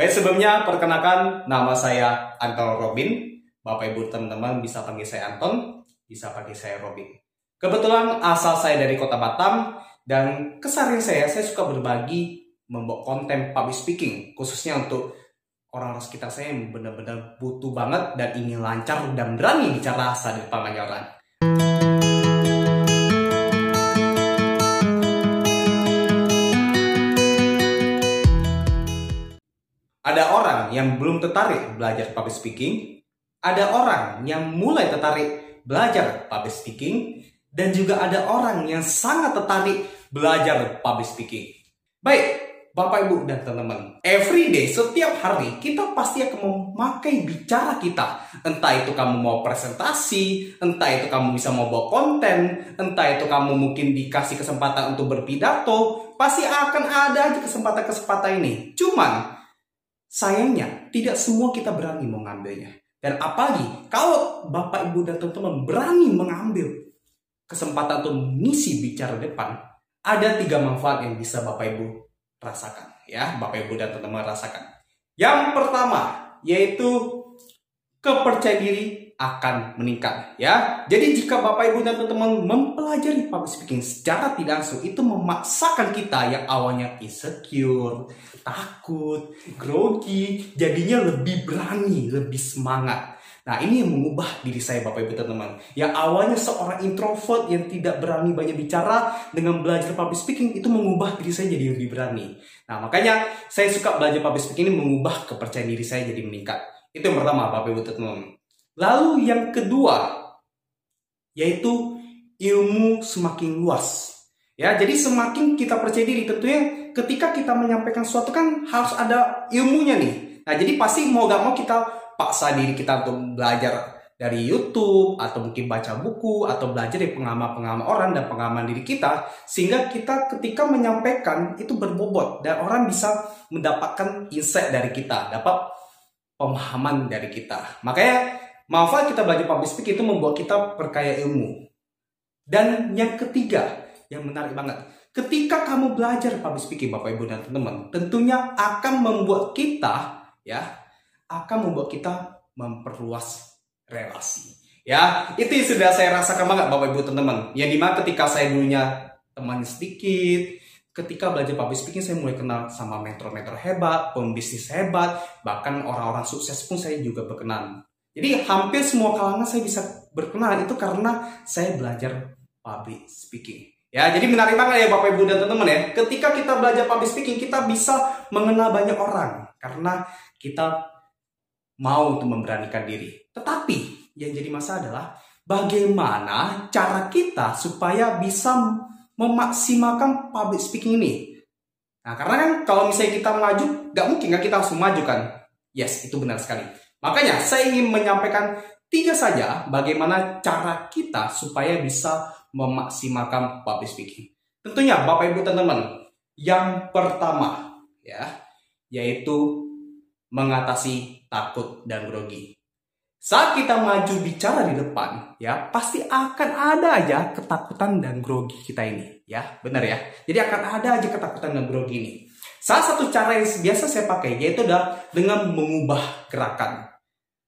Baik sebelumnya perkenalkan nama saya Anton Robin. Bapak Ibu teman-teman bisa panggil saya Anton, bisa panggil saya Robin. Kebetulan asal saya dari Kota Batam dan keseharian saya saya suka berbagi membuat konten public speaking khususnya untuk orang-orang sekitar saya yang benar-benar butuh banget dan ingin lancar dan berani bicara saat di depan banyak. Ada orang yang belum tertarik belajar public speaking, ada orang yang mulai tertarik belajar public speaking, dan juga ada orang yang sangat tertarik belajar public speaking. Baik, Bapak Ibu dan teman-teman, every day, setiap hari kita pasti akan memakai bicara kita. Entah itu kamu mau presentasi, entah itu kamu bisa mau bawa konten, entah itu kamu mungkin dikasih kesempatan untuk berpidato, pasti akan ada aja kesempatan-kesempatan ini. Cuman Sayangnya, tidak semua kita berani mengambilnya. Dan apalagi kalau Bapak Ibu dan teman-teman berani mengambil kesempatan untuk mengisi bicara depan, ada tiga manfaat yang bisa Bapak Ibu rasakan. Ya, Bapak Ibu dan teman-teman rasakan. Yang pertama, yaitu kepercayaan diri akan meningkat ya. Jadi jika Bapak Ibu dan teman-teman mempelajari public speaking secara tidak langsung itu memaksakan kita yang awalnya insecure, takut, grogi, jadinya lebih berani, lebih semangat. Nah ini yang mengubah diri saya Bapak Ibu dan teman-teman Yang awalnya seorang introvert yang tidak berani banyak bicara Dengan belajar public speaking itu mengubah diri saya jadi lebih berani Nah makanya saya suka belajar public speaking ini mengubah kepercayaan diri saya jadi meningkat Itu yang pertama Bapak Ibu teman-teman Lalu yang kedua yaitu ilmu semakin luas. Ya, jadi semakin kita percaya diri tentunya ketika kita menyampaikan sesuatu kan harus ada ilmunya nih. Nah, jadi pasti mau gak mau kita paksa diri kita untuk belajar dari YouTube atau mungkin baca buku atau belajar dari pengalaman-pengalaman orang dan pengalaman diri kita sehingga kita ketika menyampaikan itu berbobot dan orang bisa mendapatkan insight dari kita, dapat pemahaman dari kita. Makanya Manfaat kita belajar public speaking itu membuat kita perkaya ilmu. Dan yang ketiga, yang menarik banget. Ketika kamu belajar public speaking Bapak Ibu dan teman-teman, tentunya akan membuat kita ya, akan membuat kita memperluas relasi. Ya, itu yang sudah saya rasakan banget Bapak Ibu teman-teman. Yang di mana ketika saya dulunya teman sedikit, ketika belajar public speaking saya mulai kenal sama mentor-mentor hebat, pembisnis hebat, bahkan orang-orang sukses pun saya juga berkenan jadi hampir semua kalangan saya bisa berkenalan itu karena saya belajar public speaking. Ya, jadi menarik banget ya Bapak Ibu dan teman-teman ya. Ketika kita belajar public speaking, kita bisa mengenal banyak orang karena kita mau untuk memberanikan diri. Tetapi yang jadi masalah adalah bagaimana cara kita supaya bisa memaksimalkan public speaking ini. Nah, karena kan kalau misalnya kita maju, nggak mungkin kan kita langsung maju kan? Yes, itu benar sekali. Makanya saya ingin menyampaikan tiga saja bagaimana cara kita supaya bisa memaksimalkan public speaking. Tentunya Bapak Ibu teman-teman, yang pertama ya yaitu mengatasi takut dan grogi. Saat kita maju bicara di depan, ya pasti akan ada aja ketakutan dan grogi kita ini, ya benar ya. Jadi akan ada aja ketakutan dan grogi ini. Salah satu cara yang biasa saya pakai yaitu adalah dengan mengubah gerakan.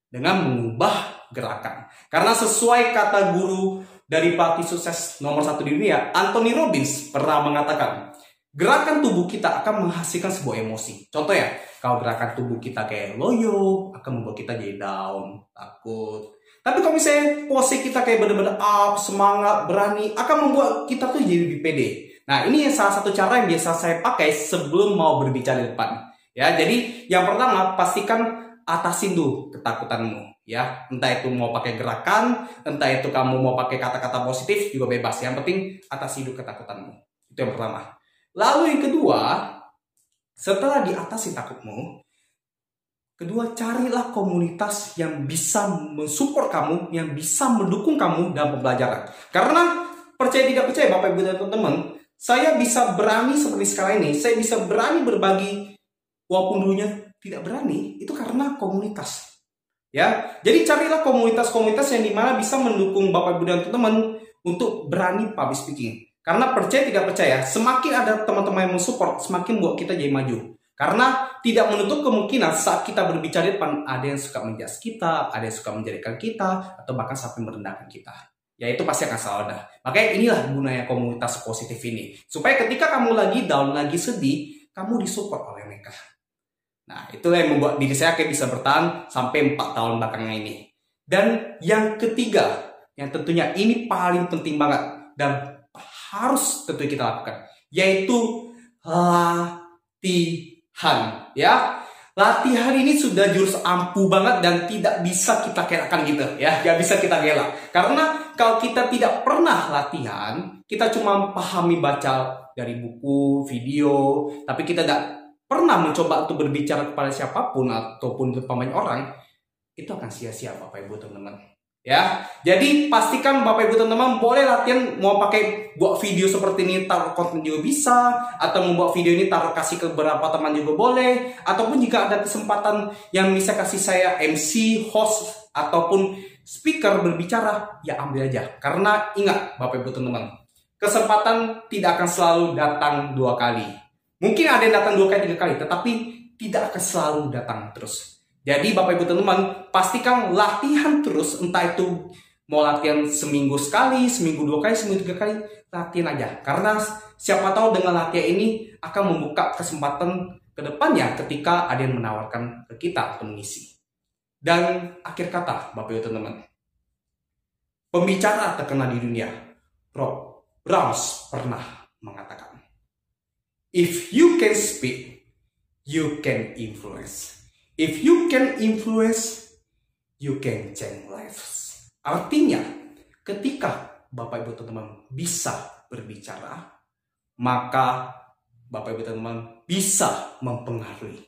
Dengan mengubah gerakan. Karena sesuai kata guru dari pelatih sukses nomor satu di dunia, Anthony Robbins pernah mengatakan, gerakan tubuh kita akan menghasilkan sebuah emosi. Contoh ya, kalau gerakan tubuh kita kayak loyo, akan membuat kita jadi down, takut. Tapi kalau misalnya posisi kita kayak bener-bener up, semangat, berani, akan membuat kita tuh jadi lebih pede. Nah, ini salah satu cara yang biasa saya pakai sebelum mau berbicara di depan. Ya, jadi yang pertama pastikan atasin tuh ketakutanmu ya. Entah itu mau pakai gerakan, entah itu kamu mau pakai kata-kata positif juga bebas. Yang penting atasi dulu ketakutanmu. Itu yang pertama. Lalu yang kedua, setelah diatasi takutmu, kedua carilah komunitas yang bisa mensupport kamu, yang bisa mendukung kamu dalam pembelajaran. Karena percaya tidak percaya Bapak Ibu dan teman-teman, saya bisa berani seperti sekarang ini, saya bisa berani berbagi walaupun dulunya tidak berani, itu karena komunitas. Ya, jadi carilah komunitas-komunitas yang di mana bisa mendukung Bapak Ibu dan teman-teman untuk berani public speaking. Karena percaya tidak percaya, semakin ada teman-teman yang mensupport, semakin buat kita jadi maju. Karena tidak menutup kemungkinan saat kita berbicara di depan ada yang suka menjas kita, ada yang suka menjadikan kita, atau bahkan sampai merendahkan kita. Ya itu pasti akan selalu ada. Makanya inilah gunanya komunitas positif ini. Supaya ketika kamu lagi down, lagi sedih, kamu disupport oleh mereka. Nah, itulah yang membuat diri saya kayak bisa bertahan sampai 4 tahun belakangan ini. Dan yang ketiga, yang tentunya ini paling penting banget dan harus tentu kita lakukan, yaitu latihan. Ya, latihan ini sudah jurus ampuh banget dan tidak bisa kita kelakan gitu ya gak bisa kita gelak karena kalau kita tidak pernah latihan kita cuma pahami baca dari buku video tapi kita tidak pernah mencoba untuk berbicara kepada siapa pun ataupun banyak orang, itu akan sia-sia Bapak Ibu teman-teman. Ya, jadi pastikan Bapak Ibu teman-teman boleh latihan mau pakai buat video seperti ini taruh konten juga bisa atau membuat video ini taruh kasih ke beberapa teman juga boleh ataupun jika ada kesempatan yang bisa kasih saya MC, host ataupun speaker berbicara ya ambil aja karena ingat Bapak Ibu teman-teman kesempatan tidak akan selalu datang dua kali Mungkin ada yang datang dua kali, tiga kali, tetapi tidak akan selalu datang terus. Jadi Bapak Ibu teman-teman, pastikan latihan terus, entah itu mau latihan seminggu sekali, seminggu dua kali, seminggu tiga kali, latihan aja. Karena siapa tahu dengan latihan ini akan membuka kesempatan ke depannya ketika ada yang menawarkan ke kita untuk mengisi. Dan akhir kata, Bapak Ibu teman-teman, pembicara terkenal di dunia, Rob Browns pernah mengatakan, If you can speak, you can influence. If you can influence, you can change lives. Artinya, ketika Bapak Ibu teman-teman bisa berbicara, maka Bapak Ibu teman-teman bisa mempengaruhi.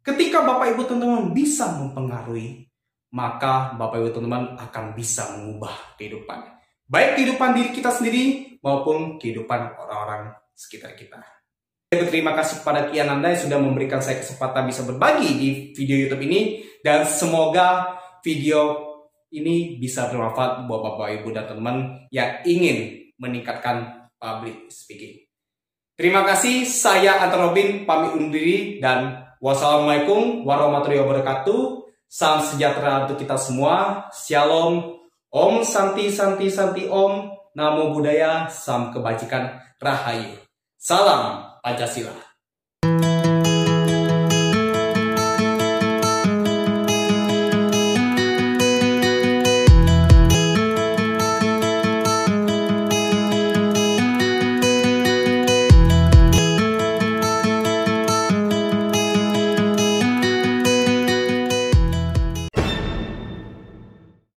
Ketika Bapak Ibu teman-teman bisa mempengaruhi, maka Bapak Ibu teman-teman akan bisa mengubah kehidupan. Baik kehidupan diri kita sendiri maupun kehidupan orang-orang sekitar kita. Terima kasih kepada Kian Anda yang sudah memberikan saya kesempatan bisa berbagi di video YouTube ini dan semoga video ini bisa bermanfaat buat Bapak Ibu dan teman yang ingin meningkatkan public speaking. Terima kasih, saya Anton Robin pamit undur diri dan wassalamualaikum warahmatullahi wabarakatuh. Salam sejahtera untuk kita semua. Shalom. Om Santi Santi Santi Om. Namo Buddhaya. Salam kebajikan. Rahayu. Salam allá sí va.